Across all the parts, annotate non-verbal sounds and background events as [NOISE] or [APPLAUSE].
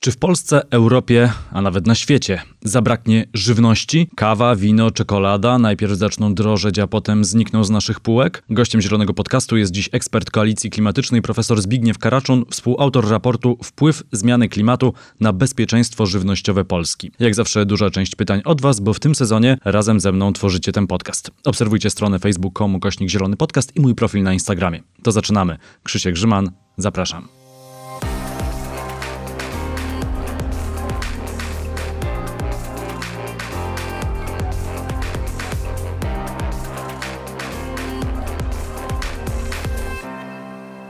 Czy w Polsce, Europie, a nawet na świecie zabraknie żywności? Kawa, wino, czekolada najpierw zaczną drożeć, a potem znikną z naszych półek? Gościem Zielonego Podcastu jest dziś ekspert Koalicji Klimatycznej profesor Zbigniew Karaczun, współautor raportu Wpływ zmiany klimatu na bezpieczeństwo żywnościowe Polski. Jak zawsze duża część pytań od Was, bo w tym sezonie razem ze mną tworzycie ten podcast. Obserwujcie stronę facebook.com kośnik Zielony Podcast i mój profil na Instagramie. To zaczynamy. Krzysiek Grzyman, zapraszam.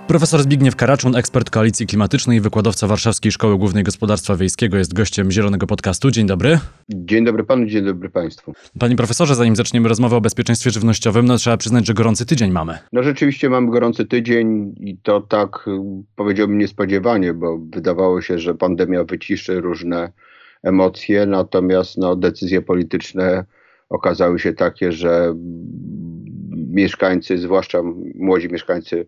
Profesor Zbigniew Karaczun, ekspert koalicji klimatycznej i wykładowca Warszawskiej Szkoły Głównej Gospodarstwa Wiejskiego jest gościem Zielonego Podcastu. Dzień dobry. Dzień dobry panu, dzień dobry państwu. Panie profesorze, zanim zaczniemy rozmowę o bezpieczeństwie żywnościowym, no trzeba przyznać, że gorący tydzień mamy. No rzeczywiście mamy gorący tydzień i to tak powiedziałbym niespodziewanie, bo wydawało się, że pandemia wyciszy różne emocje, natomiast no, decyzje polityczne okazały się takie, że mieszkańcy, zwłaszcza młodzi mieszkańcy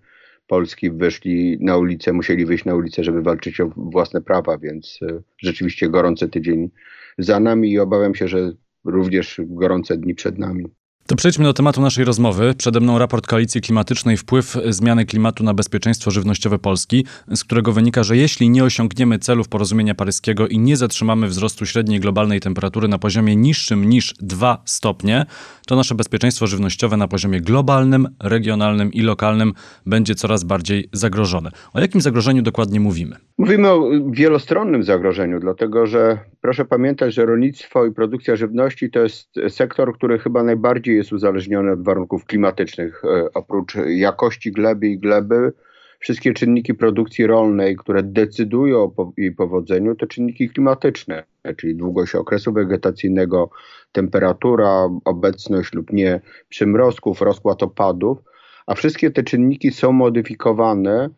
Polski wyszli na ulicę, musieli wyjść na ulicę, żeby walczyć o własne prawa, więc e, rzeczywiście gorący tydzień za nami i obawiam się, że również gorące dni przed nami. To przejdźmy do tematu naszej rozmowy. Przede mną raport Koalicji Klimatycznej Wpływ zmiany klimatu na bezpieczeństwo żywnościowe Polski, z którego wynika, że jeśli nie osiągniemy celów porozumienia paryskiego i nie zatrzymamy wzrostu średniej globalnej temperatury na poziomie niższym niż 2 stopnie, to nasze bezpieczeństwo żywnościowe na poziomie globalnym, regionalnym i lokalnym będzie coraz bardziej zagrożone. O jakim zagrożeniu dokładnie mówimy? Mówimy o wielostronnym zagrożeniu, dlatego że proszę pamiętać, że rolnictwo i produkcja żywności to jest sektor, który chyba najbardziej jest uzależniony od warunków klimatycznych. E, oprócz jakości gleby i gleby, wszystkie czynniki produkcji rolnej, które decydują o jej powodzeniu, to czynniki klimatyczne, czyli długość okresu wegetacyjnego, temperatura, obecność lub nie przymrozków, rozkład opadów, a wszystkie te czynniki są modyfikowane,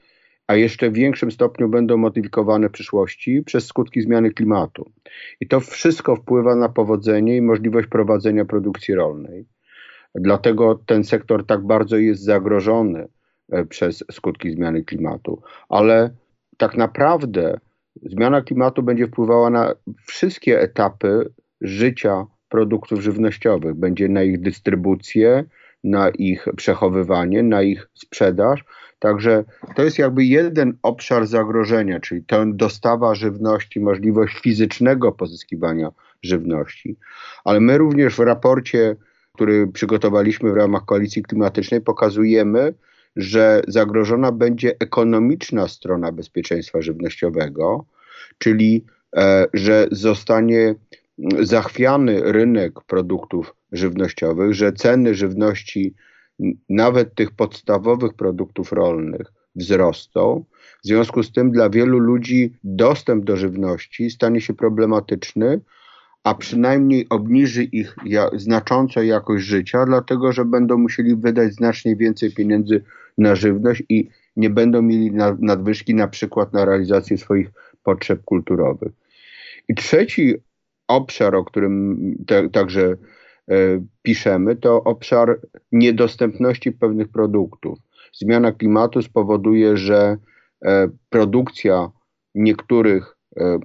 a jeszcze w większym stopniu będą modyfikowane w przyszłości przez skutki zmiany klimatu. I to wszystko wpływa na powodzenie i możliwość prowadzenia produkcji rolnej. Dlatego ten sektor tak bardzo jest zagrożony e, przez skutki zmiany klimatu. Ale tak naprawdę zmiana klimatu będzie wpływała na wszystkie etapy życia produktów żywnościowych. Będzie na ich dystrybucję, na ich przechowywanie, na ich sprzedaż. Także to jest jakby jeden obszar zagrożenia, czyli ta dostawa żywności, możliwość fizycznego pozyskiwania żywności. Ale my również w raporcie który przygotowaliśmy w ramach koalicji klimatycznej, pokazujemy, że zagrożona będzie ekonomiczna strona bezpieczeństwa żywnościowego, czyli e, że zostanie zachwiany rynek produktów żywnościowych, że ceny żywności, nawet tych podstawowych produktów rolnych, wzrosną. W związku z tym dla wielu ludzi dostęp do żywności stanie się problematyczny, a przynajmniej obniży ich znacząco jakość życia, dlatego że będą musieli wydać znacznie więcej pieniędzy na żywność i nie będą mieli na, nadwyżki na przykład na realizację swoich potrzeb kulturowych. I trzeci obszar, o którym te, także e, piszemy, to obszar niedostępności pewnych produktów. Zmiana klimatu spowoduje, że e, produkcja niektórych e,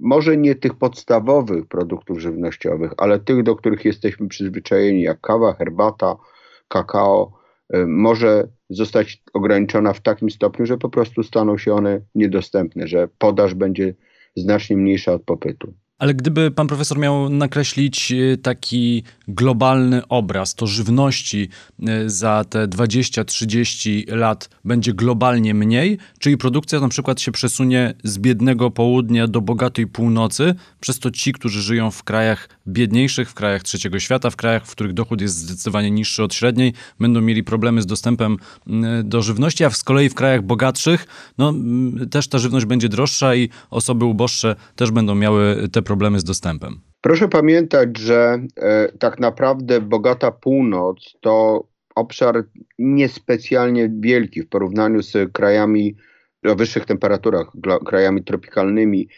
może nie tych podstawowych produktów żywnościowych, ale tych, do których jesteśmy przyzwyczajeni, jak kawa, herbata, kakao, y, może zostać ograniczona w takim stopniu, że po prostu staną się one niedostępne, że podaż będzie znacznie mniejsza od popytu. Ale gdyby pan profesor miał nakreślić e, taki globalny obraz, to żywności e, za te 20-30 lat będzie globalnie mniej, czyli produkcja na przykład się przesunie z biednego południa do bogatej północy, przez to ci, którzy żyją w krajach biedniejszych, w krajach trzeciego świata, w krajach, w których dochód jest zdecydowanie niższy od średniej, będą mieli problemy z dostępem do żywności, a z kolei w krajach bogatszych, no też ta żywność będzie droższa i osoby uboższe też będą miały te problemy z dostępem. Proszę pamiętać, że e, tak naprawdę bogata północ to obszar niespecjalnie wielki w porównaniu z krajami o wyższych temperaturach, krajami tropikalnymi.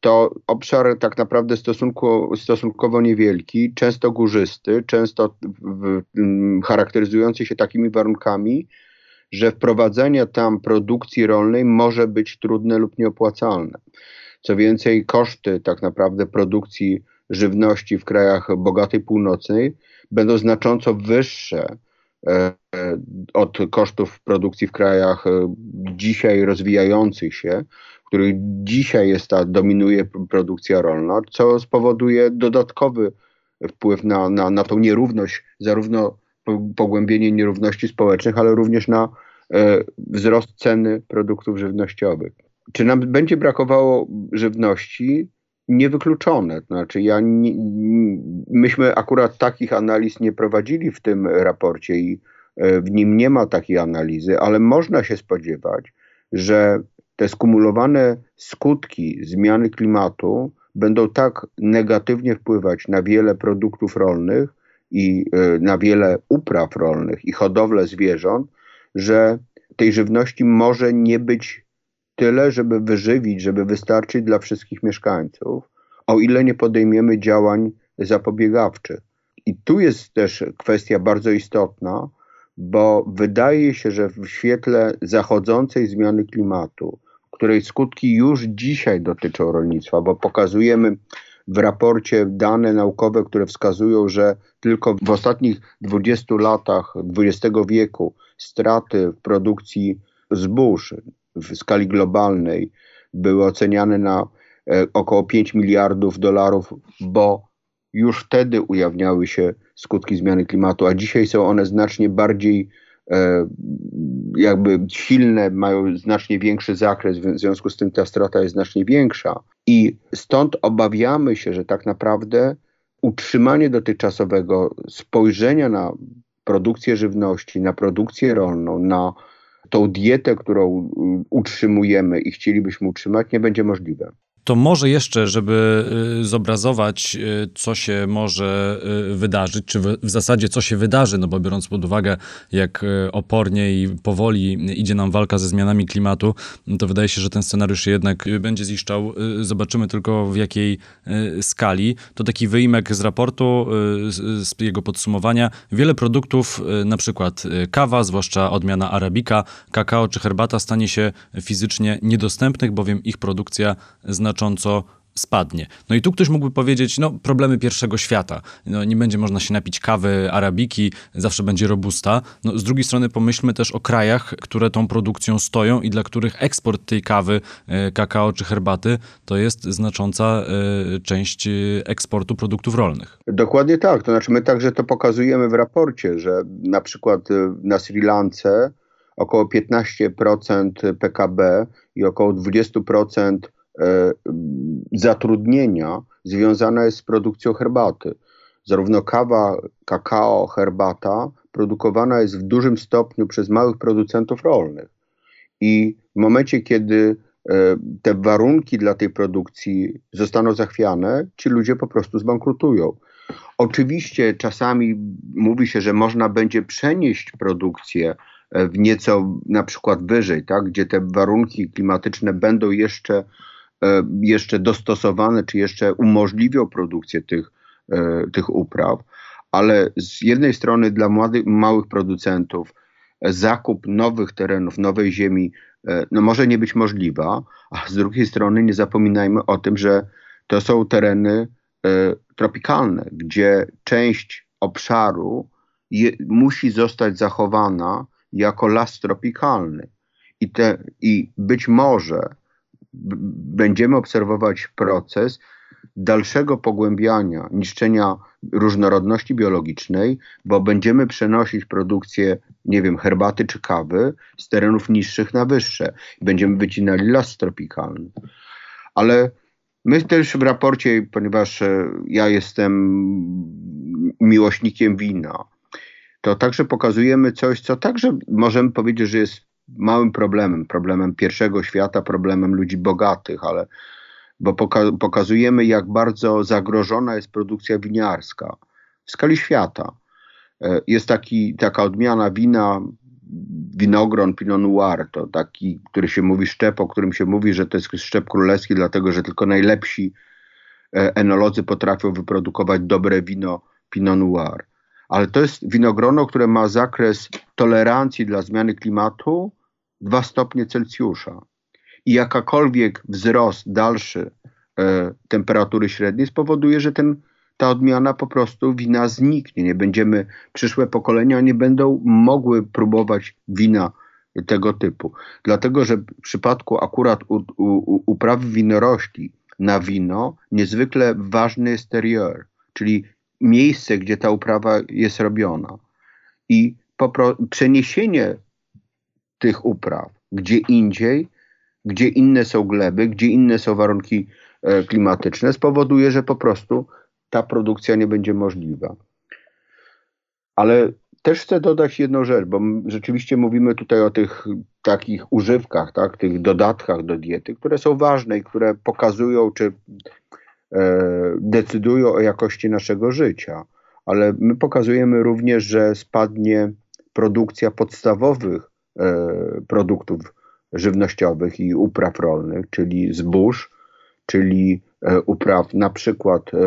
To obszar tak naprawdę stosunku, stosunkowo niewielki, często górzysty, często w, w, charakteryzujący się takimi warunkami, że wprowadzenie tam produkcji rolnej może być trudne lub nieopłacalne. Co więcej, koszty tak naprawdę produkcji żywności w krajach bogatej północnej będą znacząco wyższe e, od kosztów produkcji w krajach e, dzisiaj rozwijających się, w których dzisiaj jest ta, dominuje produkcja rolna, co spowoduje dodatkowy wpływ na, na, na tą nierówność, zarówno pogłębienie nierówności społecznych, ale również na e, wzrost ceny produktów żywnościowych. Czy nam będzie brakowało żywności? Niewykluczone. Znaczy, ja myśmy akurat takich analiz nie prowadzili w tym raporcie i e, w nim nie ma takiej analizy, ale można się spodziewać, że te skumulowane skutki zmiany klimatu będą tak negatywnie wpływać na wiele produktów rolnych i e, na wiele upraw rolnych i hodowlę zwierząt, że tej żywności może nie być tyle, żeby wyżywić, żeby wystarczyć dla wszystkich mieszkańców, o ile nie podejmiemy działań zapobiegawczych. I tu jest też kwestia bardzo istotna, bo wydaje się, że w świetle zachodzącej zmiany klimatu, której skutki już dzisiaj dotyczą rolnictwa, bo pokazujemy w raporcie dane naukowe, które wskazują, że tylko w ostatnich 20 latach XX wieku straty w produkcji zbóż w skali globalnej były oceniane na e, około 5 miliardów dolarów, bo już wtedy ujawniały się skutki zmiany klimatu, a dzisiaj są one znacznie bardziej e, jakby silne, mają znacznie większy zakres, w związku z tym ta strata jest znacznie większa. I stąd obawiamy się, że tak naprawdę utrzymanie dotychczasowego spojrzenia na produkcję żywności, na produkcję rolną, na tą dietę, którą utrzymujemy i chcielibyśmy utrzymać, nie będzie możliwe to może jeszcze, żeby y, zobrazować, y, co się może y, wydarzyć, czy w, zasadzie co się wydarzy, no bo biorąc pod uwagę, jak opornie i powoli idzie nam walka ze zmianami klimatu, to wydaje się, że ten scenariusz jednak będzie ziszczał. Zobaczymy tylko w jakiej skali. To taki wyimek z raportu, z jego podsumowania. Wiele produktów, na przykład kawa, zwłaszcza odmiana arabika, kakao czy herbata stanie się fizycznie niedostępnych, bowiem ich produkcja znacznie znacząco spadnie. No i tu ktoś mógłby powiedzieć, no problemy pierwszego świata. No, nie będzie można się napić kawy, arabiki, zawsze będzie robusta. No, z drugiej strony pomyślmy też o krajach, które tą produkcją stoją i dla których eksport tej kawy, e, kakao czy herbaty to jest znacząca e, część e, eksportu produktów rolnych. Dokładnie tak. To znaczy my także to pokazujemy w raporcie, że na przykład na Sri Lance około 15% PKB i około 20% E, zatrudnienia związane jest z produkcją herbaty. Zarówno kawa, kakao, herbata produkowana jest w dużym stopniu przez małych producentów rolnych. I w momencie, kiedy e, te warunki dla tej produkcji zostaną zachwiane, ci ludzie po prostu zbankrutują. Oczywiście czasami mówi się, że można będzie przenieść produkcję e, w nieco na przykład wyżej, tak, gdzie te warunki klimatyczne będą jeszcze E, jeszcze dostosowane, czy jeszcze umożliwią produkcję tych, e, tych upraw, ale z jednej strony dla młodych, małych producentów e, zakup nowych terenów, nowej ziemi no może nie być możliwa, a z drugiej strony nie zapominajmy o tym, że to są tereny tropikalne, gdzie część obszaru je, musi zostać zachowana jako las tropikalny. I, te, I być może będziemy obserwować proces dalszego pogłębiania, niszczenia różnorodności biologicznej, bo będziemy przenosić produkcję, nie wiem, herbaty czy kawy z terenów niższych na wyższe. Będziemy wycinali las tropikalny. Ale my też w raporcie, ponieważ e, ja jestem miłośnikiem wina, to także pokazujemy coś, co także możemy powiedzieć, że jest małym problemem, problemem pierwszego świata, problemem ludzi bogatych, ale bo poka pokazujemy, jak bardzo zagrożona jest produkcja winiarska w skali świata. E, jest taki, taka odmiana wina, winogron Pinot Noir, to taki, który się mówi szczep, o którym się mówi, że to jest szczep królewski, dlatego że tylko najlepsi e, enolodzy potrafią wyprodukować dobre wino Pinot Noir. Ale to jest winogrono, które ma zakres tolerancji dla zmiany klimatu 2 stopnie Celsjusza. i jakakolwiek wzrost dalszy e, temperatury średniej spowoduje, że ten, ta odmiana po prostu wina zniknie. Nie będziemy, przyszłe pokolenia nie będą mogły próbować wina tego typu. Dlatego, że w przypadku akurat u, u, uprawy winorośli na wino niezwykle ważny jest terier, czyli miejsce, gdzie ta uprawa jest robiona. I przeniesienie tych upraw gdzie indziej, gdzie inne są gleby, gdzie inne są warunki e, klimatyczne, spowoduje, że po prostu ta produkcja nie będzie możliwa. Ale też chcę dodać jedną rzecz, bo rzeczywiście mówimy tutaj o tych takich używkach, tak, tych dodatkach do diety, które są ważne i które pokazują, czy e, decydują o jakości naszego życia. Ale my pokazujemy również, że spadnie produkcja podstawowych produktów żywnościowych i upraw rolnych, czyli zbóż, czyli e, upraw na przykład e,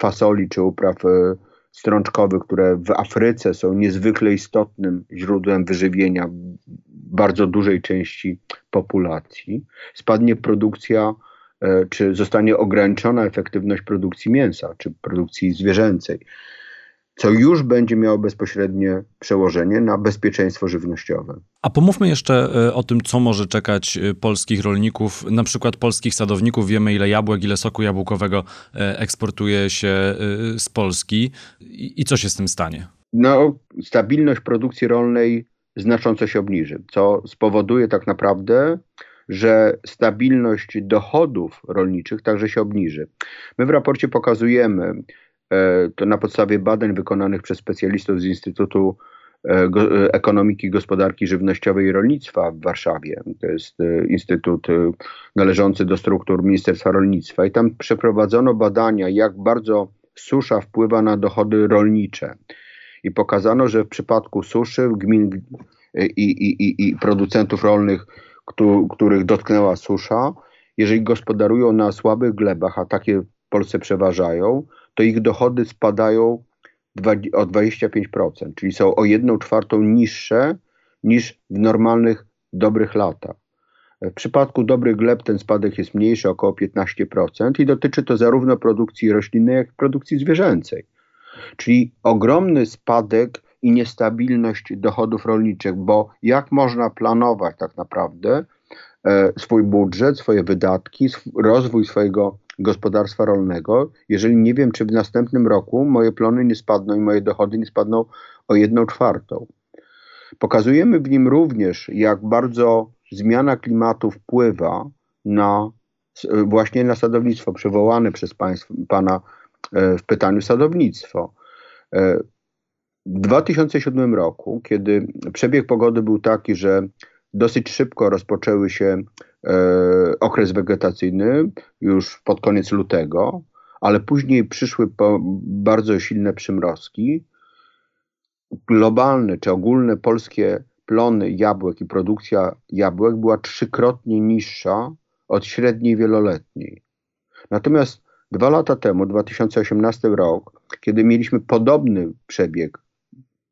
fasoli czy upraw e, strączkowych, które w Afryce są niezwykle istotnym źródłem wyżywienia bardzo dużej części populacji, spadnie produkcja, czy zostanie ograniczona efektywność produkcji mięsa, czy produkcji zwierzęcej co już będzie miało bezpośrednie przełożenie na bezpieczeństwo żywnościowe. A pomówmy jeszcze e, o tym, co może czekać e, polskich rolników, na przykład polskich sadowników. Wiemy, ile jabłek, ile soku jabłkowego e, eksportuje się z Polski i co się z tym stanie? No, stabilność produkcji rolnej znacząco się obniży, co spowoduje tak naprawdę, że stabilność dochodów rolniczych także się obniży. My w raporcie pokazujemy, to na podstawie badań wykonanych przez specjalistów z Instytutu e, e, Ekonomiki, Gospodarki Żywnościowej i Rolnictwa w Warszawie. To jest instytut należący do struktur Ministerstwa Rolnictwa i tam przeprowadzono badania, jak bardzo susza wpływa na dochody rolnicze. I pokazano, że w przypadku suszy gmin i, i, i, i producentów rolnych, których dotknęła susza, jeżeli gospodarują na słabych glebach, a takie w Polsce przeważają, to ich dochody spadają o 25%, czyli są o 1 czwartą niższe niż w normalnych, dobrych latach. W przypadku dobrych gleb ten spadek jest mniejszy, około 15% i dotyczy to zarówno produkcji roślinnej, jak i produkcji zwierzęcej. Czyli ogromny spadek i niestabilność dochodów rolniczych, bo jak można planować tak naprawdę e, swój budżet, swoje wydatki, rozwój swojego gospodarstwa rolnego, jeżeli nie wiem, czy w następnym roku moje plony nie spadną i moje dochody nie spadną o jedną czwartą. Pokazujemy w nim również, jak bardzo zmiana klimatu wpływa na właśnie na sadownictwo, przywołane przez Pana e, w pytaniu sadownictwo. E, w 2007 roku, kiedy przebieg pogody był taki, że dosyć szybko rozpoczęły się okres wegetacyjny już pod koniec lutego, ale później przyszły bardzo silne przymrozki. Globalne czy ogólne polskie plony jabłek i produkcja jabłek była trzykrotnie niższa od średniej wieloletniej. Natomiast dwa lata temu, 2018 rok, kiedy mieliśmy podobny przebieg,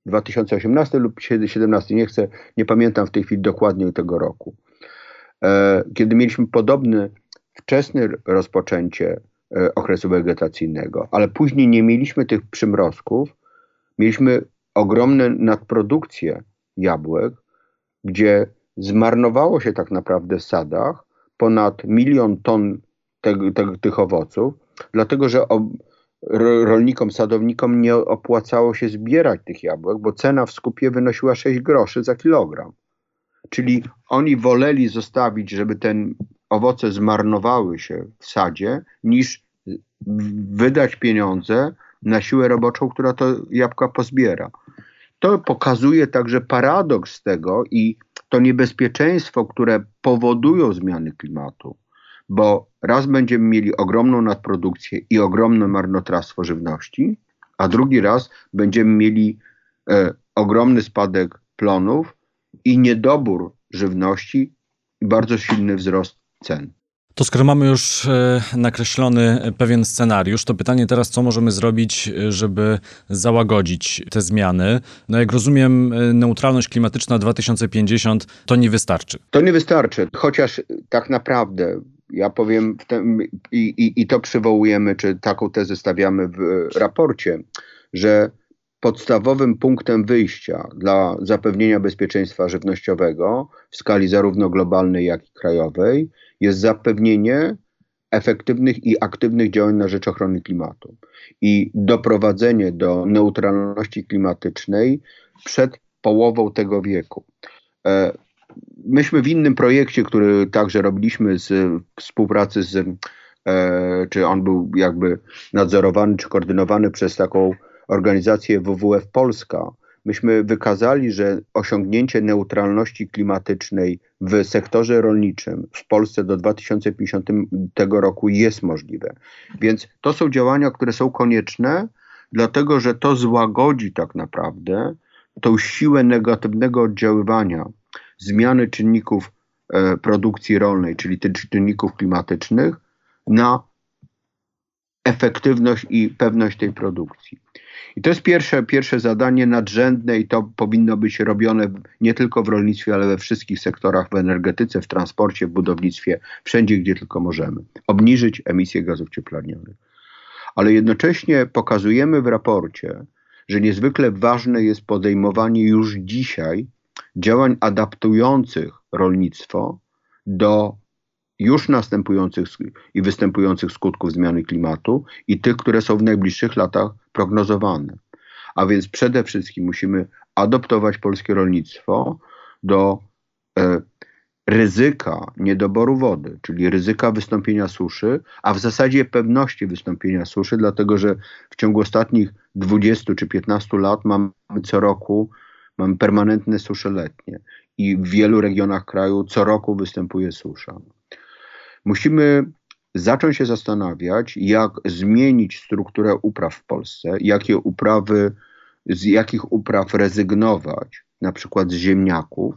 2018 lub 2017, nie chcę, nie pamiętam w tej chwili dokładnie tego roku, E, kiedy mieliśmy podobne wczesne rozpoczęcie e, okresu wegetacyjnego, ale później nie mieliśmy tych przymrozków, mieliśmy ogromne nadprodukcje jabłek, gdzie zmarnowało się tak naprawdę w sadach ponad milion ton tych owoców, dlatego że rolnikom, sadownikom nie opłacało się zbierać tych jabłek, bo cena w skupie wynosiła 6 groszy za kilogram. Czyli oni woleli zostawić, żeby ten owoce zmarnowały się w sadzie, niż wydać pieniądze na siłę roboczą, która to jabłka pozbiera. To pokazuje także paradoks tego i to niebezpieczeństwo, które powodują zmiany klimatu, bo raz będziemy mieli ogromną nadprodukcję i ogromne marnotrawstwo żywności, a drugi raz będziemy mieli e, ogromny spadek plonów i niedobór żywności i bardzo silny wzrost cen. To skoro mamy już e, nakreślony pewien scenariusz, to pytanie teraz, co możemy zrobić, e, żeby załagodzić te zmiany? No jak rozumiem, e, neutralność klimatyczna 2050 to nie wystarczy. To nie wystarczy, chociaż tak naprawdę ja powiem tym, i, i, i to przywołujemy, czy taką tezę stawiamy w raporcie, że podstawowym punktem wyjścia dla zapewnienia bezpieczeństwa żywnościowego w skali zarówno globalnej, jak i krajowej jest zapewnienie efektywnych i aktywnych działań na rzecz ochrony klimatu i doprowadzenie do neutralności klimatycznej przed połową tego wieku. E, myśmy w innym projekcie, który także robiliśmy z współpracy z, e, czy on był jakby nadzorowany czy koordynowany przez taką organizację WWF Polska, myśmy wykazali, że osiągnięcie neutralności klimatycznej w sektorze rolniczym w Polsce do 2050 roku jest możliwe. Więc to są działania, które są konieczne, dlatego że to złagodzi tak naprawdę tą siłę negatywnego oddziaływania zmiany czynników e, produkcji rolnej, czyli tych czynników klimatycznych, na efektywność i pewność tej produkcji. I to jest pierwsze, pierwsze zadanie nadrzędne i to powinno być robione nie tylko w rolnictwie, ale we wszystkich sektorach, w energetyce, w transporcie, w budownictwie, wszędzie, gdzie tylko możemy. Obniżyć emisję gazów cieplarnianych. Ale jednocześnie pokazujemy w raporcie, że niezwykle ważne jest podejmowanie już dzisiaj działań adaptujących rolnictwo do już następujących i występujących skutków zmiany klimatu i tych, które są w najbliższych latach prognozowane. A więc przede wszystkim musimy adoptować polskie rolnictwo do e, ryzyka niedoboru wody, czyli ryzyka wystąpienia suszy, a w zasadzie pewności wystąpienia suszy, dlatego że w ciągu ostatnich 20 czy 15 lat mamy co roku mamy permanentne susze letnie i w wielu regionach kraju co roku występuje susza. Musimy zacząć się zastanawiać, jak zmienić strukturę upraw w Polsce, jakie uprawy, z jakich upraw rezygnować, na przykład z ziemniaków,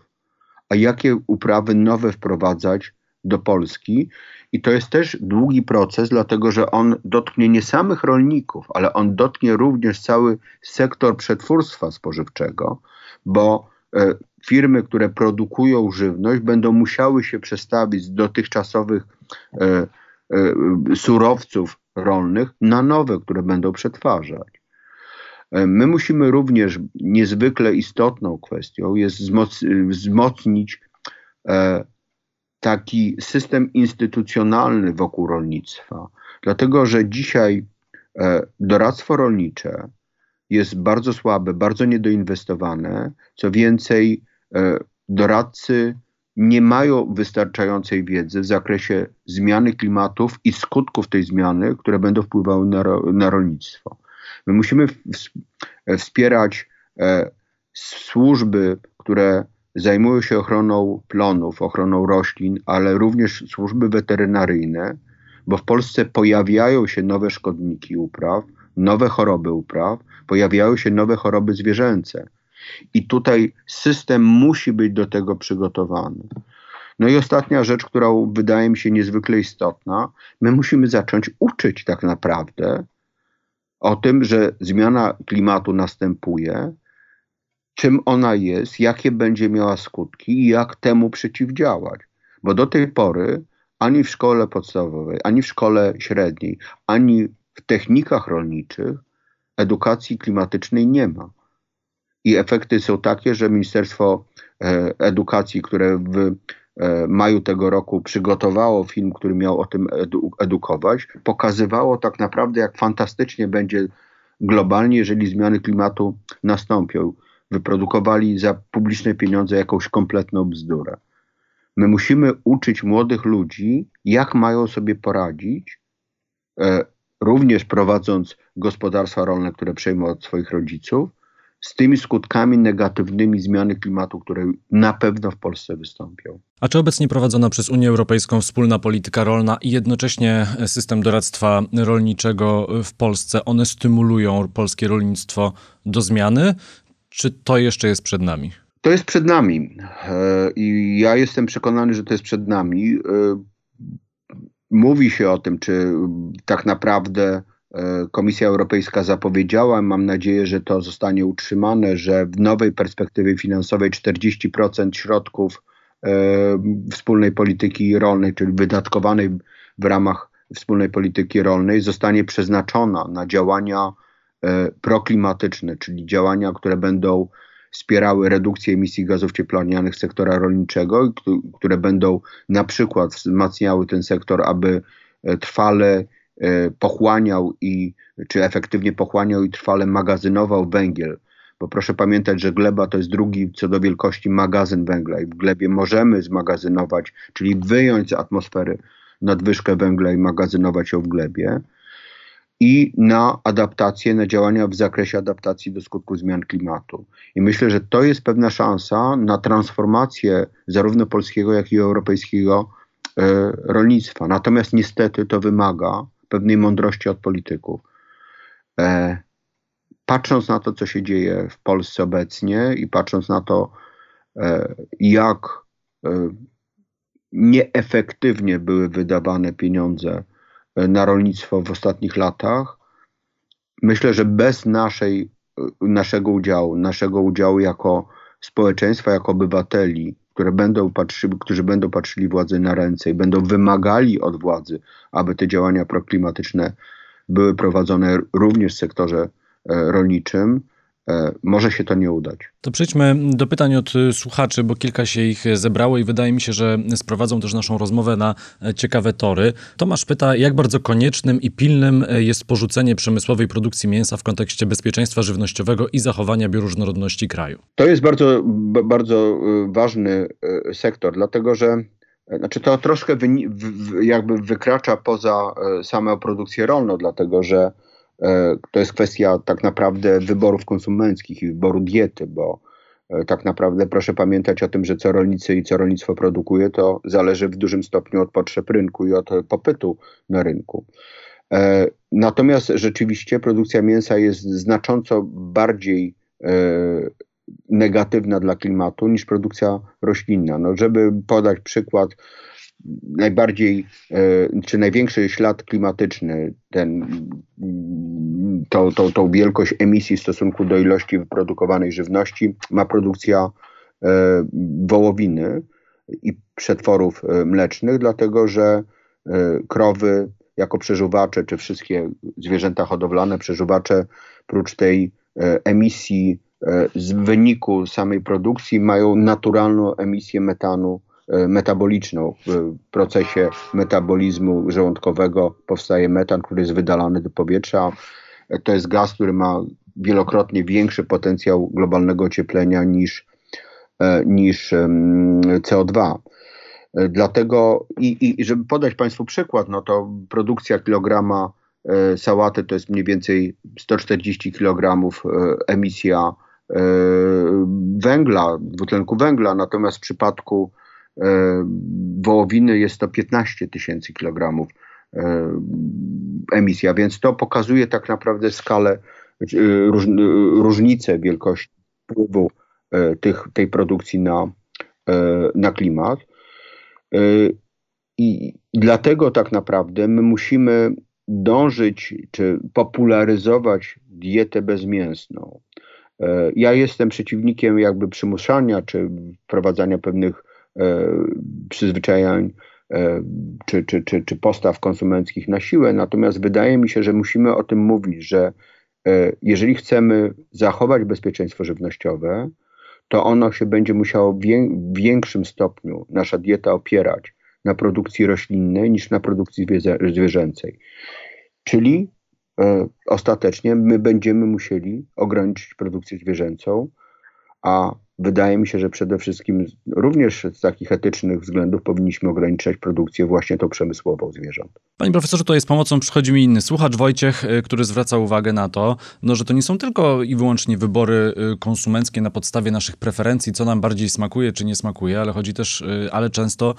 a jakie uprawy nowe wprowadzać do Polski. I to jest też długi proces, dlatego że on dotknie nie samych rolników, ale on dotknie również cały sektor przetwórstwa spożywczego, bo e, firmy, które produkują żywność, będą musiały się przestawić z dotychczasowych surowców rolnych na nowe, które będą przetwarzać. My musimy również, niezwykle istotną kwestią jest wzmocnić taki system instytucjonalny wokół rolnictwa, dlatego że dzisiaj doradztwo rolnicze jest bardzo słabe, bardzo niedoinwestowane. Co więcej, e, doradcy nie mają wystarczającej wiedzy w zakresie zmiany klimatów i skutków tej zmiany, które będą wpływały na, na rolnictwo. My musimy wspierać e, służby, które zajmują się ochroną plonów, ochroną roślin, ale również służby weterynaryjne, bo w Polsce pojawiają się nowe szkodniki upraw, nowe choroby upraw, pojawiają się nowe choroby zwierzęce. I tutaj system musi być do tego przygotowany. No i ostatnia rzecz, która wydaje mi się niezwykle istotna, my musimy zacząć uczyć tak naprawdę o tym, że zmiana klimatu następuje, czym ona jest, jakie będzie miała skutki i jak temu przeciwdziałać. Bo do tej pory ani w szkole podstawowej, ani w szkole średniej, ani w technikach rolniczych edukacji klimatycznej nie ma. I efekty są takie, że Ministerstwo e, Edukacji, które w e, maju tego roku przygotowało film, który miał o tym edu edukować, pokazywało tak naprawdę, jak fantastycznie będzie globalnie, jeżeli zmiany klimatu nastąpią. Wyprodukowali za publiczne pieniądze jakąś kompletną bzdurę. My musimy uczyć młodych ludzi, jak mają sobie poradzić, e, również prowadząc gospodarstwa rolne, które przejmą od swoich rodziców, z tymi skutkami negatywnymi zmiany klimatu, które na pewno w Polsce wystąpią. A czy obecnie prowadzona przez Unię Europejską wspólna polityka rolna i jednocześnie system doradztwa rolniczego w Polsce, one stymulują polskie rolnictwo do zmiany, czy to jeszcze jest przed nami? To jest przed nami e, i ja jestem przekonany, że to jest przed nami. E, mówi się o tym, czy tak naprawdę Komisja Europejska zapowiedziała, mam nadzieję, że to zostanie utrzymane, że w nowej perspektywie finansowej 40% środków e, wspólnej polityki rolnej, czyli wydatkowanej w ramach wspólnej polityki rolnej, zostanie przeznaczona na działania e, proklimatyczne, czyli działania, które będą wspierały redukcję emisji gazów cieplarnianych sektora rolniczego, które będą na przykład wzmacniały ten sektor, aby e, trwale e, pochłaniał i czy efektywnie pochłaniał i trwale magazynował węgiel. Bo proszę pamiętać, że gleba to jest drugi co do wielkości magazyn węgla i w glebie możemy zmagazynować, czyli wyjąć z atmosfery nadwyżkę węgla i magazynować ją w glebie i na adaptację, na działania w zakresie adaptacji do skutków zmian klimatu. I myślę, że to jest pewna szansa na transformację zarówno polskiego, jak i europejskiego e, rolnictwa. Natomiast niestety to wymaga pewnej mądrości od polityków. E, patrząc na to, co się dzieje w Polsce obecnie i patrząc na to, e, jak e, nieefektywnie były wydawane pieniądze E, na rolnictwo w ostatnich latach. Myślę, że bez naszej, e, naszego udziału, naszego udziału jako społeczeństwa, jako obywateli, które będą patrzyli, którzy będą patrzyli władzy na ręce i będą wymagali od władzy, aby te działania proklimatyczne były prowadzone również w sektorze e, rolniczym, może się to nie udać. To przejdźmy do pytań od y, słuchaczy, bo kilka się ich zebrało i wydaje mi się, że sprowadzą też naszą rozmowę na e, ciekawe tory. Tomasz pyta, jak bardzo koniecznym i pilnym e, jest porzucenie przemysłowej produkcji mięsa w kontekście bezpieczeństwa żywnościowego i zachowania bioróżnorodności kraju? To jest bardzo, bardzo ważny sektor, dlatego że znaczy to troszkę jakby wykracza poza samą produkcję rolną, dlatego że E, to jest kwestia tak naprawdę wyborów konsumenckich i wyboru diety, bo e, tak naprawdę proszę pamiętać o tym, że co rolnicy i co rolnictwo produkuje, to zależy w dużym stopniu od potrzeb rynku i od popytu na rynku. E, natomiast rzeczywiście produkcja mięsa jest znacząco bardziej negatywna dla klimatu niż produkcja roślinna. No, żeby podać przykład, najbardziej, e, czy największy ślad klimatyczny, ten, tą, tą, tą wielkość emisji w stosunku do ilości wyprodukowanej żywności ma produkcja e, wołowiny i przetworów e, mlecznych, dlatego że krowy jako przeżuwacze, czy wszystkie zwierzęta hodowlane, przeżuwacze, prócz tej emisji z wyniku samej produkcji, mają naturalną emisję metanu metaboliczną. W procesie metabolizmu żołądkowego powstaje metan, który jest wydalany do powietrza. To jest gaz, który ma wielokrotnie większy potencjał globalnego ocieplenia niż, e, niż CO2. E, dlatego, i, i żeby podać Państwu przykład, no to produkcja kilograma sałaty to jest mniej więcej 140 kg emisja węgla, dwutlenku węgla, natomiast w przypadku E, wołowiny jest to 15 tysięcy kilogramów e, emisja, więc to pokazuje tak naprawdę skalę, e, róż, różnicę wielkości wpływu tych, tej produkcji na, na klimat. I dlatego tak naprawdę my musimy dążyć czy popularyzować dietę bezmięsną. Ja jestem przeciwnikiem jakby przymuszania czy wprowadzania pewnych E, przyzwyczajań e, czy, czy, czy, czy postaw konsumenckich na siłę. Natomiast wydaje mi się, że musimy o tym mówić, że e, jeżeli chcemy zachować bezpieczeństwo żywnościowe, to ono się będzie musiało w większym stopniu, nasza dieta opierać na produkcji roślinnej niż na produkcji zwierzęcej. Czyli ostatecznie my będziemy musieli ograniczyć produkcję zwierzęcą, a wydaje mi się, że przede wszystkim również z takich etycznych względów powinniśmy ograniczać produkcję właśnie tą przemysłową zwierząt. Panie profesorze, tutaj z pomocą przychodzi mi inny słuchacz, Wojciech, y, który zwraca uwagę na to, no, że to nie są tylko i wyłącznie wybory y, konsumenckie na podstawie naszych preferencji, co nam bardziej smakuje czy nie smakuje, ale chodzi też, y, ale często,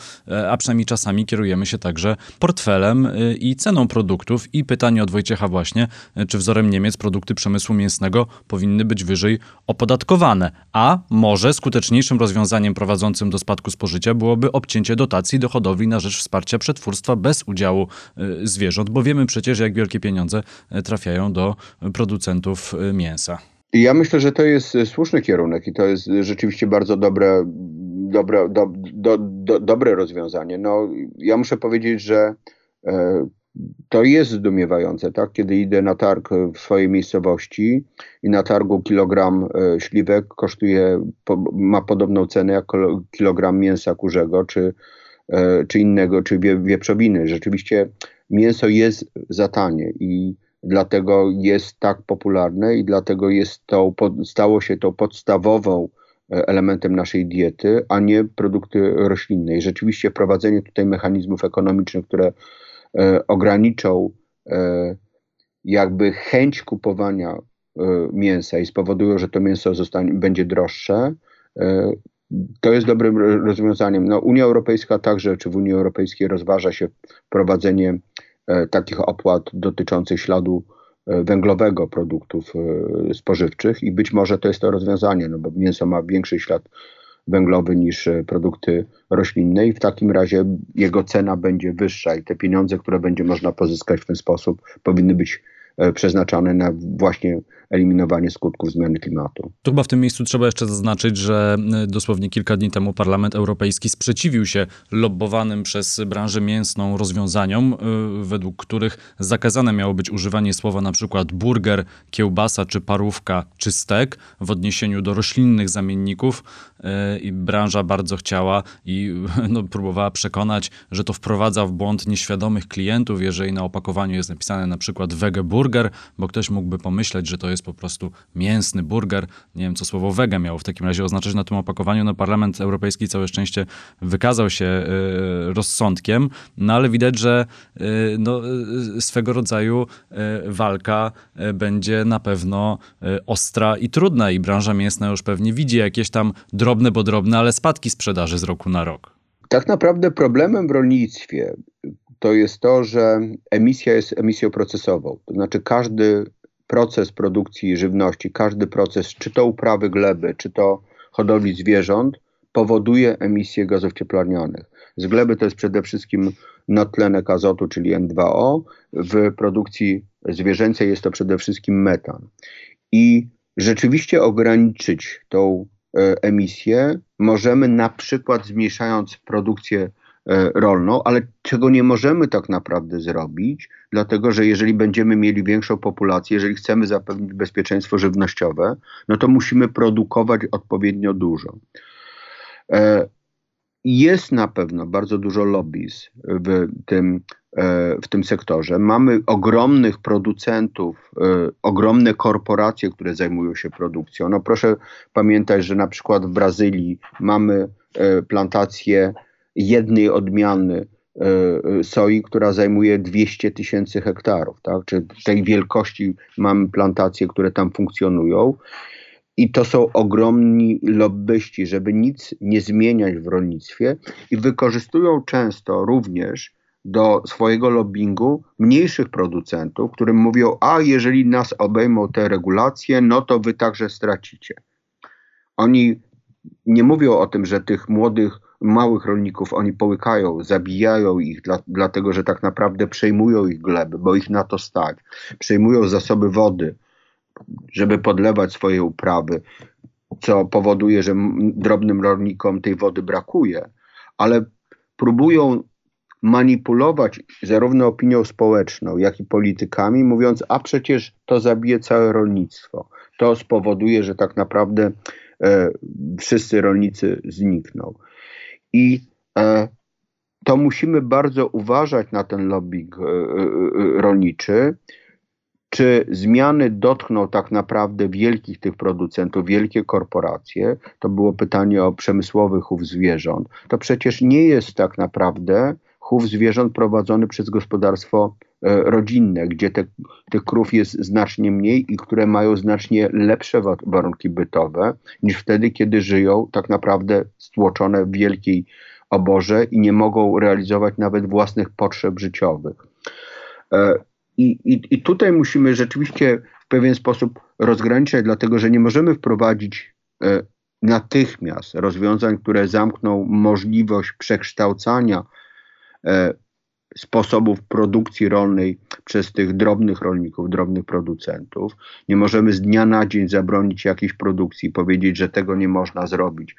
a przynajmniej czasami kierujemy się także portfelem i ceną produktów i pytanie od Wojciecha właśnie, czy wzorem Niemiec produkty przemysłu mięsnego powinny być wyżej opodatkowane, a może może skuteczniejszym rozwiązaniem prowadzącym do spadku spożycia byłoby obcięcie dotacji do hodowli na rzecz wsparcia przetwórstwa bez udziału zwierząt, bo wiemy przecież, jak wielkie pieniądze trafiają do producentów mięsa. Ja myślę, że to jest słuszny kierunek i to jest rzeczywiście bardzo dobre, dobre, do, do, do, dobre rozwiązanie. No, ja muszę powiedzieć, że to jest zdumiewające, tak? Kiedy idę na targ w swojej miejscowości i na targu kilogram e, śliwek kosztuje, ma podobną cenę jak kilogram mięsa kurzego, czy, e, czy innego, czy wieprzowiny. Rzeczywiście mięso jest za tanie i dlatego jest tak popularne i dlatego jest to, stało się to podstawową e, elementem naszej diety, a nie produkty roślinne. I rzeczywiście wprowadzenie tutaj mechanizmów ekonomicznych, które ograniczą e, jakby chęć kupowania e, mięsa i spowodują, że to mięso zostanie, będzie droższe, e, to jest dobrym rozwiązaniem. No, Unia Europejska także, czy w Unii Europejskiej rozważa się wprowadzenie E, takich opłat dotyczących śladu e, węglowego produktów e, spożywczych i być może to jest to rozwiązanie, no bo mięso ma większy ślad węglowy niż produkty roślinne i w takim razie jego cena będzie wyższa i te pieniądze, które będzie można pozyskać w ten sposób powinny być E, przeznaczone na właśnie eliminowanie skutków zmiany klimatu. Tu chyba w tym miejscu trzeba jeszcze zaznaczyć, że e, dosłownie kilka dni temu Parlament Europejski sprzeciwił się lobbowanym przez branżę mięsną rozwiązaniom, e, według których zakazane miało być używanie słowa przykład burger, kiełbasa czy parówka czy stek w odniesieniu do roślinnych zamienników i branża bardzo chciała i [LAUGHS] no, próbowała przekonać, że to wprowadza w błąd nieświadomych klientów, jeżeli na opakowaniu jest napisane na przykład wege burger, bo ktoś mógłby pomyśleć, że to jest po prostu mięsny burger. Nie wiem, co słowo wege miało w takim razie oznaczać na tym opakowaniu. No Parlament Europejski całe szczęście wykazał się y, rozsądkiem, no ale widać, że y, no, swego rodzaju walka będzie na pewno ostra i trudna i branża mięsna już pewnie widzi jakieś tam drobne, bo drobne, ale spadki sprzedaży z roku na rok. Tak naprawdę problemem w rolnictwie, to jest to, że emisja jest emisją procesową. To znaczy każdy proces produkcji żywności, każdy proces, czy to uprawy gleby, czy to hodowli zwierząt, powoduje emisję gazów cieplarnianych. Z gleby to jest przede wszystkim nadtlenek azotu, czyli N2O. W produkcji zwierzęcej jest to przede wszystkim metan. I rzeczywiście ograniczyć tą emisję możemy na przykład zmniejszając produkcję E, rolną, ale czego nie możemy tak naprawdę zrobić, dlatego że jeżeli będziemy mieli większą populację, jeżeli chcemy zapewnić bezpieczeństwo żywnościowe, no to musimy produkować odpowiednio dużo. E, jest na pewno bardzo dużo lobbyz w tym, e, w tym sektorze. Mamy ogromnych producentów, ogromne korporacje, które zajmują się produkcją. No proszę pamiętać, że na przykład w Brazylii mamy plantacje jednej odmiany e, e, soi, która zajmuje 200 tysięcy hektarów, tak? Czy tej wielkości mamy plantacje, które tam funkcjonują. I to są ogromni lobbyści, żeby nic nie zmieniać w rolnictwie i wykorzystują często również do swojego lobbingu mniejszych producentów, którym mówią: A jeżeli nas obejmą te regulacje, no to wy także stracicie. Oni nie mówią o tym, że tych młodych małych rolników oni połykają, zabijają ich, dla, dlatego że tak naprawdę przejmują ich gleby, bo ich na to stać. Przejmują zasoby wody, żeby podlewać swoje uprawy, co powoduje, że drobnym rolnikom tej wody brakuje, ale próbują manipulować zarówno opinią społeczną, jak i politykami, mówiąc, a przecież to zabije całe rolnictwo. To spowoduje, że tak naprawdę e, wszyscy rolnicy znikną. I e, to musimy bardzo uważać na ten lobbying e, e, rolniczy, czy zmiany dotkną tak naprawdę wielkich tych producentów, wielkie korporacje? To było pytanie o przemysłowy chów zwierząt. To przecież nie jest tak naprawdę chów zwierząt prowadzony przez gospodarstwo rodzinne, gdzie te, tych krów jest znacznie mniej i które mają znacznie lepsze warunki bytowe niż wtedy, kiedy żyją tak naprawdę stłoczone w wielkiej oborze i nie mogą realizować nawet własnych potrzeb życiowych. I, i, I tutaj musimy rzeczywiście w pewien sposób rozgraniczać, dlatego że nie możemy wprowadzić e, natychmiast rozwiązań, które zamkną możliwość przekształcania e, sposobów produkcji rolnej przez tych drobnych rolników, drobnych producentów. Nie możemy z dnia na dzień zabronić jakiejś produkcji, powiedzieć, że tego nie można zrobić,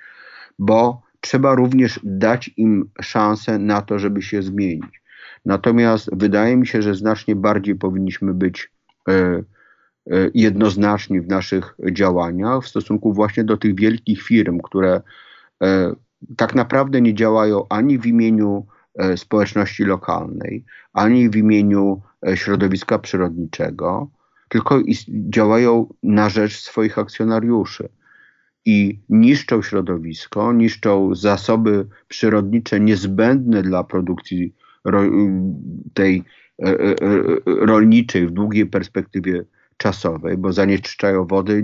bo trzeba również dać im szansę na to, żeby się zmienić. Natomiast wydaje mi się, że znacznie bardziej powinniśmy być e, e, jednoznaczni w naszych działaniach w stosunku właśnie do tych wielkich firm, które e, tak naprawdę nie działają ani w imieniu społeczności lokalnej, ani w imieniu środowiska przyrodniczego, tylko działają na rzecz swoich akcjonariuszy i niszczą środowisko, niszczą zasoby przyrodnicze niezbędne dla produkcji tej e, rolniczej w długiej perspektywie czasowej, bo zanieczyszczają wody,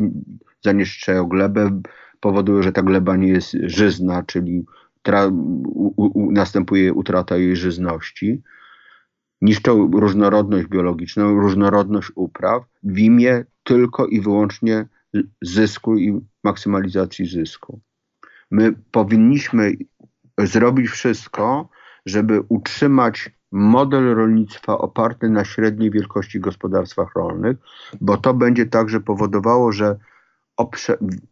zanieczyszczają glebę, powodują, że ta gleba nie jest żyzna, czyli u, u, następuje utrata jej żyzności, niszczą różnorodność biologiczną, różnorodność upraw w imię tylko i wyłącznie zysku i maksymalizacji zysku. My powinniśmy zrobić wszystko, żeby utrzymać model rolnictwa oparty na średniej wielkości gospodarstwach rolnych, bo to będzie także powodowało, że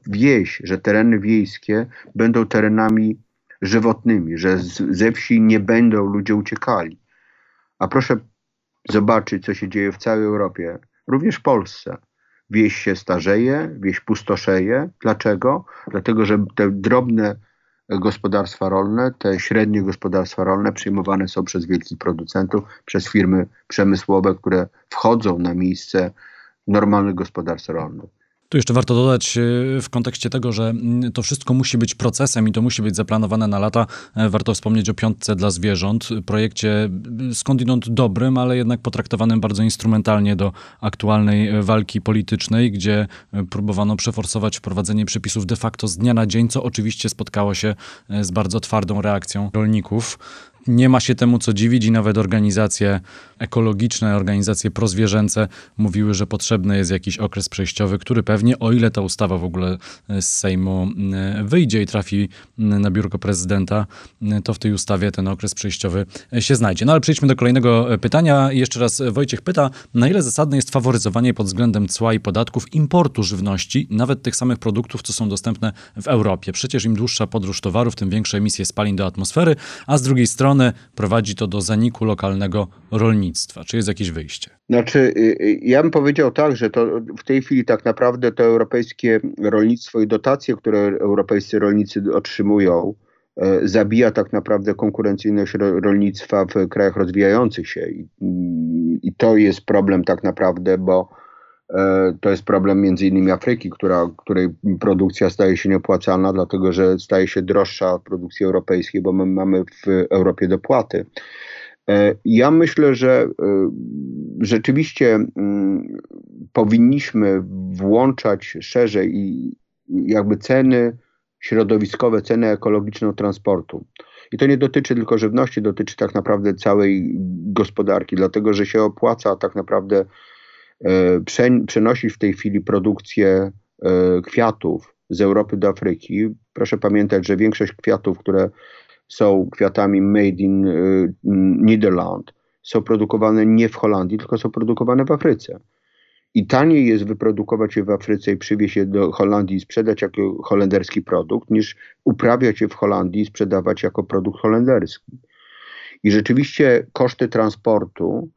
wieś, że tereny wiejskie będą terenami żywotnymi, że z, ze wsi nie będą ludzie uciekali. A proszę zobaczyć, co się dzieje w całej Europie, również w Polsce. Wieś się starzeje, wieś pustoszeje. Dlaczego? Dlatego, że te drobne gospodarstwa rolne, te średnie gospodarstwa rolne przyjmowane są przez wielkich producentów, przez firmy przemysłowe, które wchodzą na miejsce normalnych gospodarstw rolnych. Tu jeszcze warto dodać e, w kontekście tego, że mm, to wszystko musi być procesem i to musi być zaplanowane na lata. E, warto wspomnieć o piątce dla zwierząt, projekcie mm, skądinąd dobrym, ale jednak potraktowanym bardzo instrumentalnie do aktualnej e, walki politycznej, gdzie próbowano przeforsować wprowadzenie przepisów de facto z dnia na dzień, co oczywiście spotkało się z bardzo twardą reakcją rolników nie ma się temu co dziwić i nawet organizacje ekologiczne, organizacje prozwierzęce mówiły, że potrzebny jest jakiś okres przejściowy, który pewnie, o ile ta ustawa w ogóle z Sejmu e, wyjdzie i trafi na biurko prezydenta, e, to w tej ustawie ten okres przejściowy się znajdzie. No ale przejdźmy do kolejnego e, pytania. Jeszcze raz Wojciech pyta, na ile zasadne jest faworyzowanie pod względem cła i podatków importu żywności, nawet tych samych produktów, co są dostępne w Europie. Przecież im dłuższa podróż towarów, tym większe emisje spalin do atmosfery, a z drugiej strony prowadzi to do zaniku lokalnego rolnictwa. Czy jest jakieś wyjście? Znaczy, y, y, ja bym powiedział tak, że to w tej chwili tak naprawdę to europejskie rolnictwo i dotacje, które europejscy rolnicy otrzymują, e, zabija tak naprawdę konkurencyjność rolnictwa w krajach rozwijających się. I, to jest problem tak naprawdę, bo to jest problem między innymi Afryki, która, której produkcja staje się nieopłacalna, dlatego że staje się droższa od produkcji europejskiej, bo my mamy w Europie dopłaty. E, ja myślę, że e, rzeczywiście mm, powinniśmy włączać szerzej i jakby ceny środowiskowe, ceny ekologiczne transportu. I to nie dotyczy tylko żywności, dotyczy tak naprawdę całej gospodarki, dlatego że się opłaca tak naprawdę E, przenosić w tej chwili produkcję e, kwiatów z Europy do Afryki. Proszę pamiętać, że większość kwiatów, które są kwiatami made in e, Netherlands, są produkowane nie w Holandii, tylko są produkowane w Afryce. I taniej jest wyprodukować je w Afryce i przywieźć je do Holandii i sprzedać jako holenderski produkt, niż uprawiać je w Holandii i sprzedawać jako produkt holenderski. I rzeczywiście koszty transportu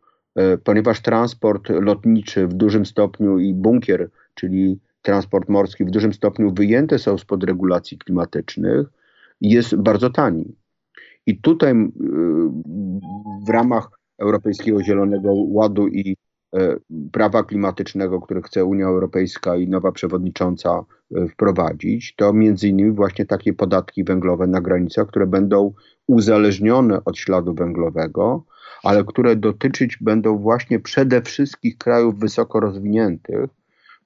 ponieważ transport lotniczy w dużym stopniu i bunkier, czyli transport morski w dużym stopniu wyjęte są spod regulacji klimatycznych, jest bardzo tani. I tutaj w ramach Europejskiego Zielonego Ładu i e, prawa klimatycznego, które chce Unia Europejska i nowa przewodnicząca e, wprowadzić, to między innymi właśnie takie podatki węglowe na granicach, które będą uzależnione od śladu węglowego, ale które dotyczyć będą właśnie przede wszystkim krajów wysoko rozwiniętych,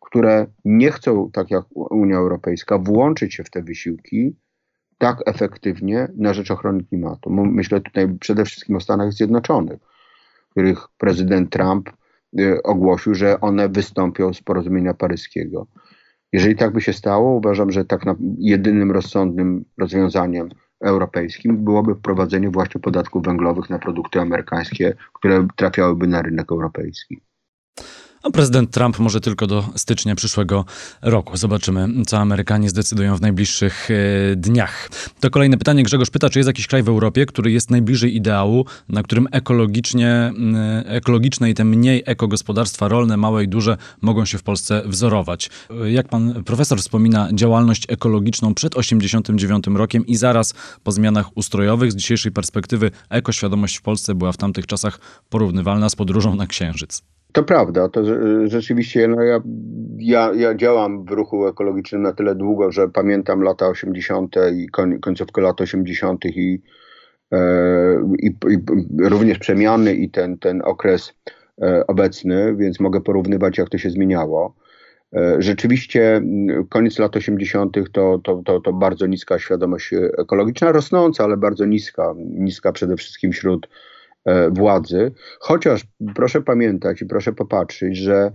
które nie chcą, tak jak Unia Europejska, włączyć się w te wysiłki tak efektywnie na rzecz ochrony klimatu. Myślę tutaj przede wszystkim o Stanach Zjednoczonych, których prezydent Trump y, ogłosił, że one wystąpią z porozumienia paryskiego. Jeżeli tak by się stało, uważam, że tak jedynym rozsądnym rozwiązaniem europejskim byłoby wprowadzenie właśnie podatków węglowych na produkty amerykańskie, które trafiałyby na rynek europejski. A prezydent Trump może tylko do stycznia przyszłego roku. Zobaczymy, co Amerykanie zdecydują w najbliższych e, dniach. To kolejne pytanie. Grzegorz pyta, czy jest jakiś kraj w Europie, który jest najbliżej ideału, na którym ekologicznie, ekologiczne i te mniej ekogospodarstwa rolne, małe i duże, mogą się w Polsce wzorować. Jak pan profesor wspomina działalność ekologiczną przed 89 rokiem i zaraz po zmianach ustrojowych, z dzisiejszej perspektywy ekoświadomość w Polsce była w tamtych czasach porównywalna z podróżą na Księżyc. To prawda, to rzeczywiście no ja, ja, ja działam w ruchu ekologicznym na tyle długo, że pamiętam lata 80. i koń, końcówkę lat 80. I, e, i, i, również przemiany i ten, ten okres e, obecny, więc mogę porównywać, jak to się zmieniało. E, rzeczywiście koniec lat 80. To, to, to, to bardzo niska świadomość ekologiczna, rosnąca, ale bardzo niska, niska przede wszystkim wśród E, władzy. Chociaż proszę pamiętać i proszę popatrzeć, że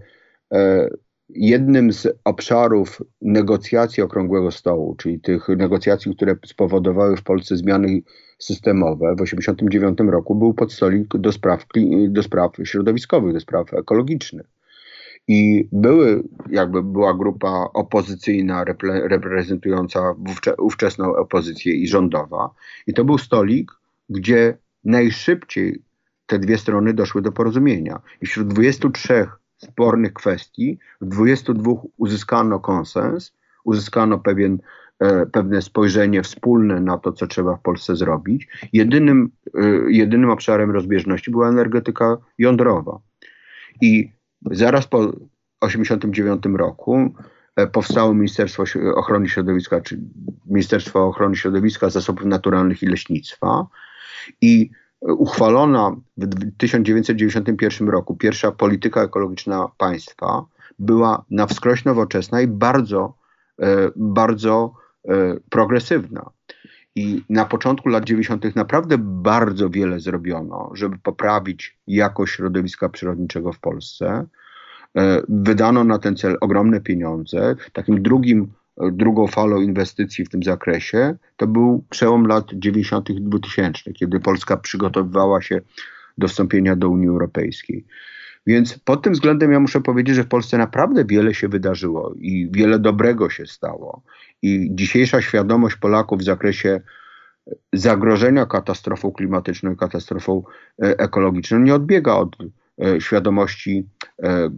e, jednym z obszarów negocjacji okrągłego stołu, czyli tych negocjacji, które spowodowały w Polsce zmiany systemowe w 1989 roku, był podstolik do spraw, do spraw środowiskowych, do spraw ekologicznych. I były, jakby była grupa opozycyjna reprezentująca ówczesną opozycję i rządowa. I to był stolik, gdzie najszybciej te dwie strony doszły do porozumienia. I wśród 23 spornych kwestii, w 22 uzyskano konsens, uzyskano pewien, e, pewne spojrzenie wspólne na to, co trzeba w Polsce zrobić. Jedynym, e, jedynym obszarem rozbieżności była energetyka jądrowa. I zaraz po 1989 roku e, powstało Ministerstwo Ochrony Środowiska, czy Ministerstwo Ochrony Środowiska, Zasobów Naturalnych i Leśnictwa, i uchwalona w 1991 roku pierwsza polityka ekologiczna państwa była na wskroś nowoczesna i bardzo, e, bardzo e, progresywna. I na początku lat 90. naprawdę bardzo wiele zrobiono, żeby poprawić jakość środowiska przyrodniczego w Polsce. E, wydano na ten cel ogromne pieniądze. Takim drugim drugą falą inwestycji w tym zakresie, to był przełom lat 90. i 2000, kiedy Polska przygotowywała się do wstąpienia do Unii Europejskiej. Więc pod tym względem ja muszę powiedzieć, że w Polsce naprawdę wiele się wydarzyło i wiele dobrego się stało. I dzisiejsza świadomość Polaków w zakresie zagrożenia katastrofą klimatyczną i katastrofą e, ekologiczną nie odbiega od e, świadomości e,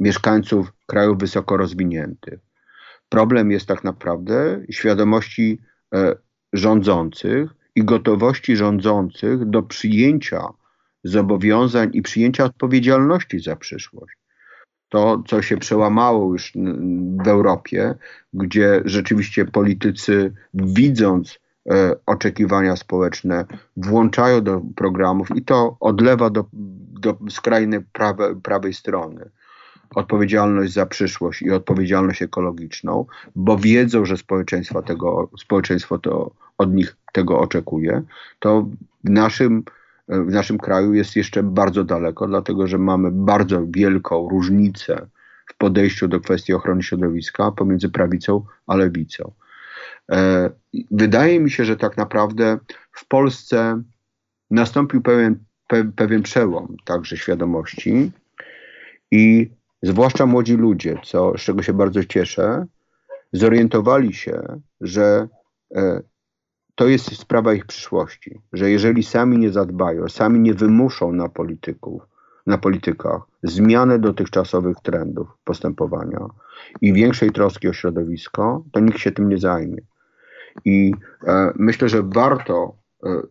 mieszkańców krajów wysoko rozwiniętych. Problem jest tak naprawdę świadomości e, rządzących i gotowości rządzących do przyjęcia zobowiązań i przyjęcia odpowiedzialności za przyszłość. To, co się przełamało już w Europie, gdzie rzeczywiście politycy, widząc e, oczekiwania społeczne, włączają do programów i to odlewa do, do skrajnej prawe, prawej strony odpowiedzialność za przyszłość i odpowiedzialność ekologiczną, bo wiedzą, że społeczeństwo, tego, społeczeństwo to od nich tego oczekuje, to w naszym, w naszym kraju jest jeszcze bardzo daleko, dlatego że mamy bardzo wielką różnicę w podejściu do kwestii ochrony środowiska pomiędzy prawicą a lewicą. E, wydaje mi się, że tak naprawdę w Polsce nastąpił pewien, pewien przełom także świadomości i zwłaszcza młodzi ludzie, co, z czego się bardzo cieszę, zorientowali się, że e, to jest sprawa ich przyszłości, że jeżeli sami nie zadbają, sami nie wymuszą na polityków, na politykach zmiany dotychczasowych trendów postępowania i większej troski o środowisko, to nikt się tym nie zajmie. I e, myślę, że warto e,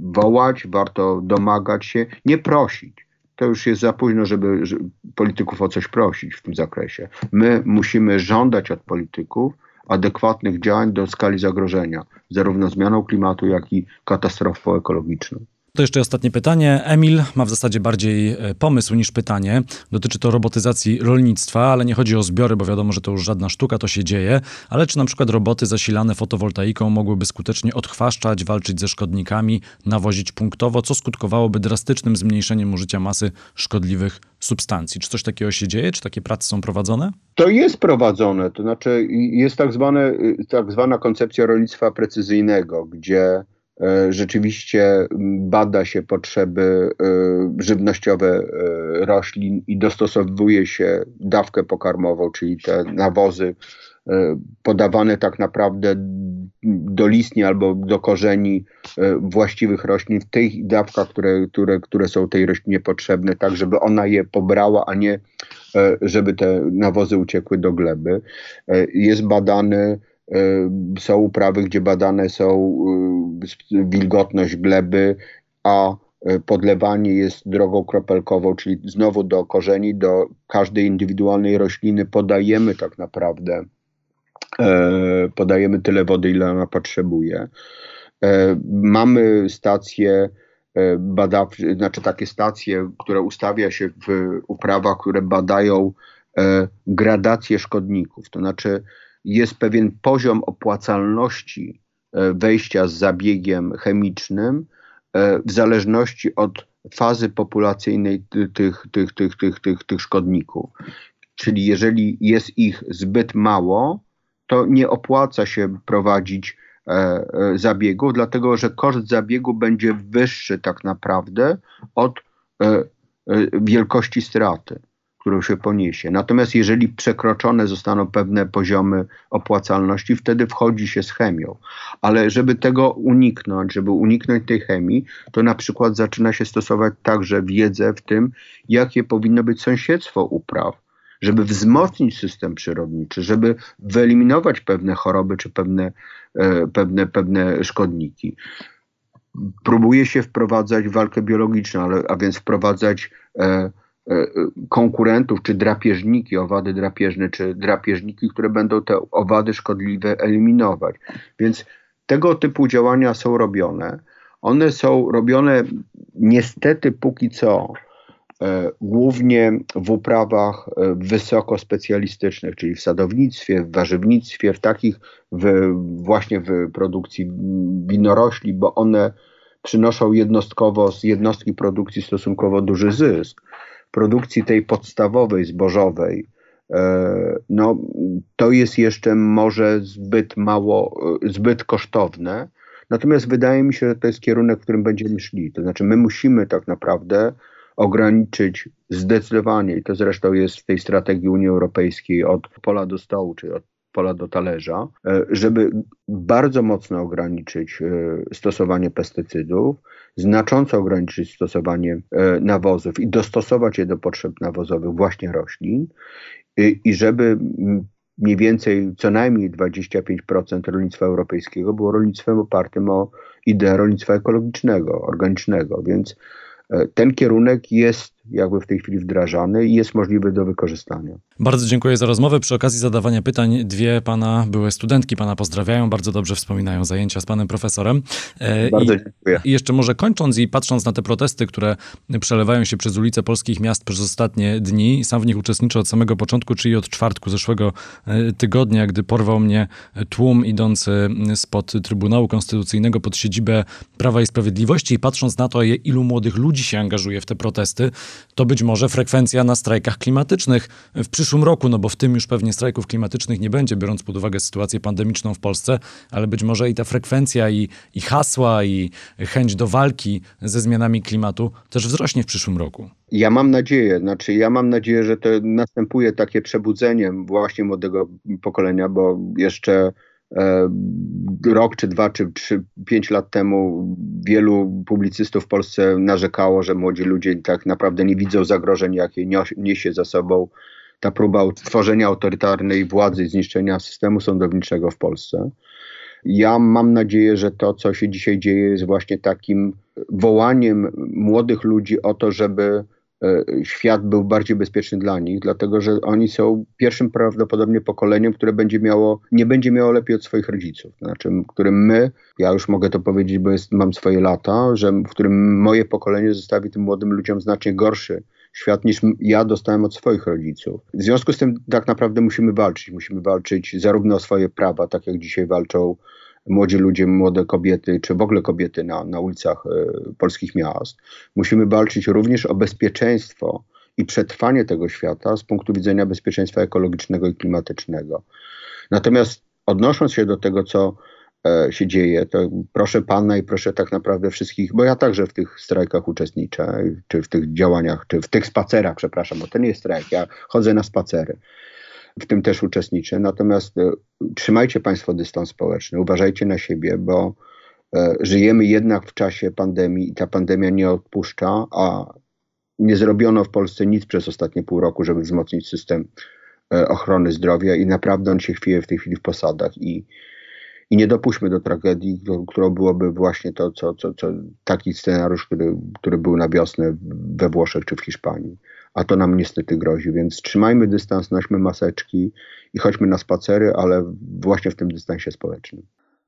wołać, warto domagać się, nie prosić, to już jest za późno, żeby polityków o coś prosić w tym zakresie. My musimy żądać od polityków adekwatnych działań do skali zagrożenia, zarówno zmianą klimatu, jak i katastrofą ekologiczną. To jeszcze ostatnie pytanie. Emil ma w zasadzie bardziej e, pomysł niż pytanie. Dotyczy to robotyzacji rolnictwa, ale nie chodzi o zbiory, bo wiadomo, że to już żadna sztuka, to się dzieje. Ale czy na przykład roboty zasilane fotowoltaiką mogłyby skutecznie odchwaszczać, walczyć ze szkodnikami, nawozić punktowo, co skutkowałoby drastycznym zmniejszeniem użycia masy szkodliwych substancji? Czy coś takiego się dzieje? Czy takie prace są prowadzone? To jest prowadzone. To znaczy jest tak, zwane, tak zwana koncepcja rolnictwa precyzyjnego, gdzie rzeczywiście bada się potrzeby e, żywnościowe e, roślin i dostosowuje się dawkę pokarmową, czyli te nawozy podawane tak naprawdę do listni albo do korzeni właściwych roślin w tych dawkach, które, które, które są tej roślinie potrzebne, tak żeby ona je pobrała, a nie żeby te nawozy uciekły do gleby. Jest badany E, są uprawy, gdzie badane są e, wilgotność gleby, a e, podlewanie jest drogą kropelkową, czyli znowu do korzeni, do każdej indywidualnej rośliny podajemy tak naprawdę podajemy tyle wody, ile ona potrzebuje. Mamy stacje badawcze, znaczy takie stacje, które ustawia się w uprawach, które badają gradację szkodników. To znaczy jest pewien poziom opłacalności e, wejścia z zabiegiem chemicznym e, w zależności od fazy populacyjnej tych, tych, tych, tych, tych, tych szkodników. Czyli jeżeli jest ich zbyt mało, to nie opłaca się prowadzić e, zabiegu, dlatego że koszt zabiegu będzie wyższy tak naprawdę od wielkości straty którą się poniesie. Natomiast jeżeli przekroczone zostaną pewne poziomy opłacalności, wtedy wchodzi się z chemią. Ale żeby tego uniknąć, żeby uniknąć tej chemii, to na przykład zaczyna się stosować także wiedzę w tym, jakie powinno być sąsiedztwo upraw żeby wzmocnić system przyrodniczy, żeby wyeliminować pewne choroby czy pewne, e, pewne, pewne szkodniki. Próbuje się wprowadzać walkę biologiczną, ale, a więc wprowadzać e, konkurentów, czy drapieżniki, owady drapieżne, czy drapieżniki, które będą te owady szkodliwe eliminować. Więc tego typu działania są robione. One są robione niestety póki co e, głównie w uprawach e, wysoko specjalistycznych, czyli w sadownictwie, w warzywnictwie, w takich w, właśnie w produkcji winorośli, bo one przynoszą jednostkowo z jednostki produkcji stosunkowo duży zysk produkcji tej podstawowej, zbożowej, e, no, to jest jeszcze może zbyt mało, e, zbyt kosztowne. Natomiast wydaje mi się, że to jest kierunek, w którym będziemy szli. To znaczy, my musimy tak naprawdę ograniczyć zdecydowanie, i to zresztą jest w tej strategii Unii Europejskiej od pola do stołu, czyli od pola do talerza, e, żeby bardzo mocno ograniczyć stosowanie pestycydów, znacząco ograniczyć stosowanie e, nawozów i dostosować je do potrzeb nawozowych właśnie roślin i żeby mniej więcej co najmniej 25% rolnictwa europejskiego było rolnictwem opartym o ideę rolnictwa ekologicznego, organicznego, więc e, ten kierunek jest jakby w tej chwili wdrażany i jest możliwy do wykorzystania. Bardzo dziękuję za rozmowę. Przy okazji zadawania pytań dwie pana były studentki pana pozdrawiają, bardzo dobrze wspominają zajęcia z panem profesorem. E, bardzo I, dziękuję. I jeszcze może kończąc i patrząc na te protesty, które przelewają się przez ulice polskich miast przez ostatnie dni, sam w nich uczestniczę od samego początku, czyli od czwartku zeszłego e, tygodnia, gdy porwał mnie tłum idący spod Trybunału Konstytucyjnego pod siedzibę Prawa i Sprawiedliwości i patrząc na to, ilu młodych ludzi się angażuje w te protesty, to być może frekwencja na strajkach klimatycznych w przyszłym roku, no bo w tym już pewnie strajków klimatycznych nie będzie, biorąc pod uwagę sytuację pandemiczną w Polsce, ale być może i ta frekwencja, i, i hasła, i chęć do walki ze zmianami klimatu też wzrośnie w przyszłym roku. Ja mam nadzieję, znaczy ja mam nadzieję, że to następuje takie przebudzenie właśnie młodego pokolenia, bo jeszcze rok, czy dwa, czy trzy, pięć lat temu wielu publicystów w Polsce narzekało, że młodzi ludzie tak naprawdę nie widzą zagrożeń, jakie niesie za sobą ta próba utworzenia autorytarnej władzy i zniszczenia systemu sądowniczego w Polsce. Ja mam nadzieję, że to, co się dzisiaj dzieje, jest właśnie takim wołaniem młodych ludzi o to, żeby e, świat był bardziej bezpieczny dla nich, dlatego że oni są pierwszym prawdopodobnie pokoleniem, które będzie miało, nie będzie miało lepiej od swoich rodziców. Znaczy, którym my, ja już mogę to powiedzieć, bo jest, mam swoje lata, że w którym moje pokolenie zostawi tym młodym ludziom znacznie gorszy świat niż ja dostałem od swoich rodziców. W związku z tym tak naprawdę musimy walczyć. Musimy walczyć zarówno o swoje prawa, tak jak dzisiaj walczą młodzi ludzie, młode kobiety, czy w ogóle kobiety na, na ulicach y, polskich miast. Musimy walczyć również o bezpieczeństwo i przetrwanie tego świata z punktu widzenia bezpieczeństwa ekologicznego i klimatycznego. Natomiast odnosząc się do tego, co e, się dzieje, to proszę pana i proszę tak naprawdę wszystkich, bo ja także w tych strajkach uczestniczę, czy w tych działaniach, czy w tych spacerach, przepraszam, bo to nie jest strajk, ja chodzę na spacery w tym też uczestniczę. Natomiast e, trzymajcie Państwo dystans społeczny, uważajcie na siebie, bo e, żyjemy jednak w czasie pandemii i ta pandemia nie odpuszcza, a nie zrobiono w Polsce nic przez ostatnie pół roku, żeby wzmocnić system e, ochrony zdrowia i naprawdę on się chwieje w tej chwili w posadach i, i nie dopuśćmy do tragedii, którą byłoby właśnie to, co, co, co taki scenariusz, który, który był na wiosnę we Włoszech czy w Hiszpanii a to nam niestety grozi. Więc trzymajmy dystans, nośmy maseczki i chodźmy na spacery, ale właśnie w tym dystansie społecznym.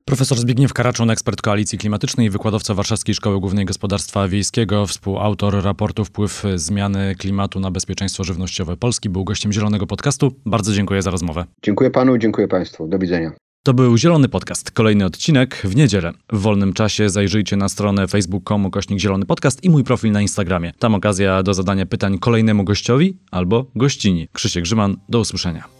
Profesor Zbigniew Karaczun, ekspert koalicji klimatycznej i wykładowca Warszawskiej Szkoły Głównej Gospodarstwa Wiejskiego, współautor raportu Wpływ zmiany klimatu na bezpieczeństwo żywnościowe Polski, był gościem Zielonego Podcastu. Bardzo dziękuję za rozmowę. Dziękuję panu, dziękuję państwu. Do widzenia. To był Zielony Podcast. Kolejny odcinek w niedzielę. W wolnym czasie zajrzyjcie na stronę facebook.com kośnik Zielony Podcast i mój profil na Instagramie. Tam okazja do zadania pytań kolejnemu gościowi albo gościni. Krzysiek Grzyman, do usłyszenia.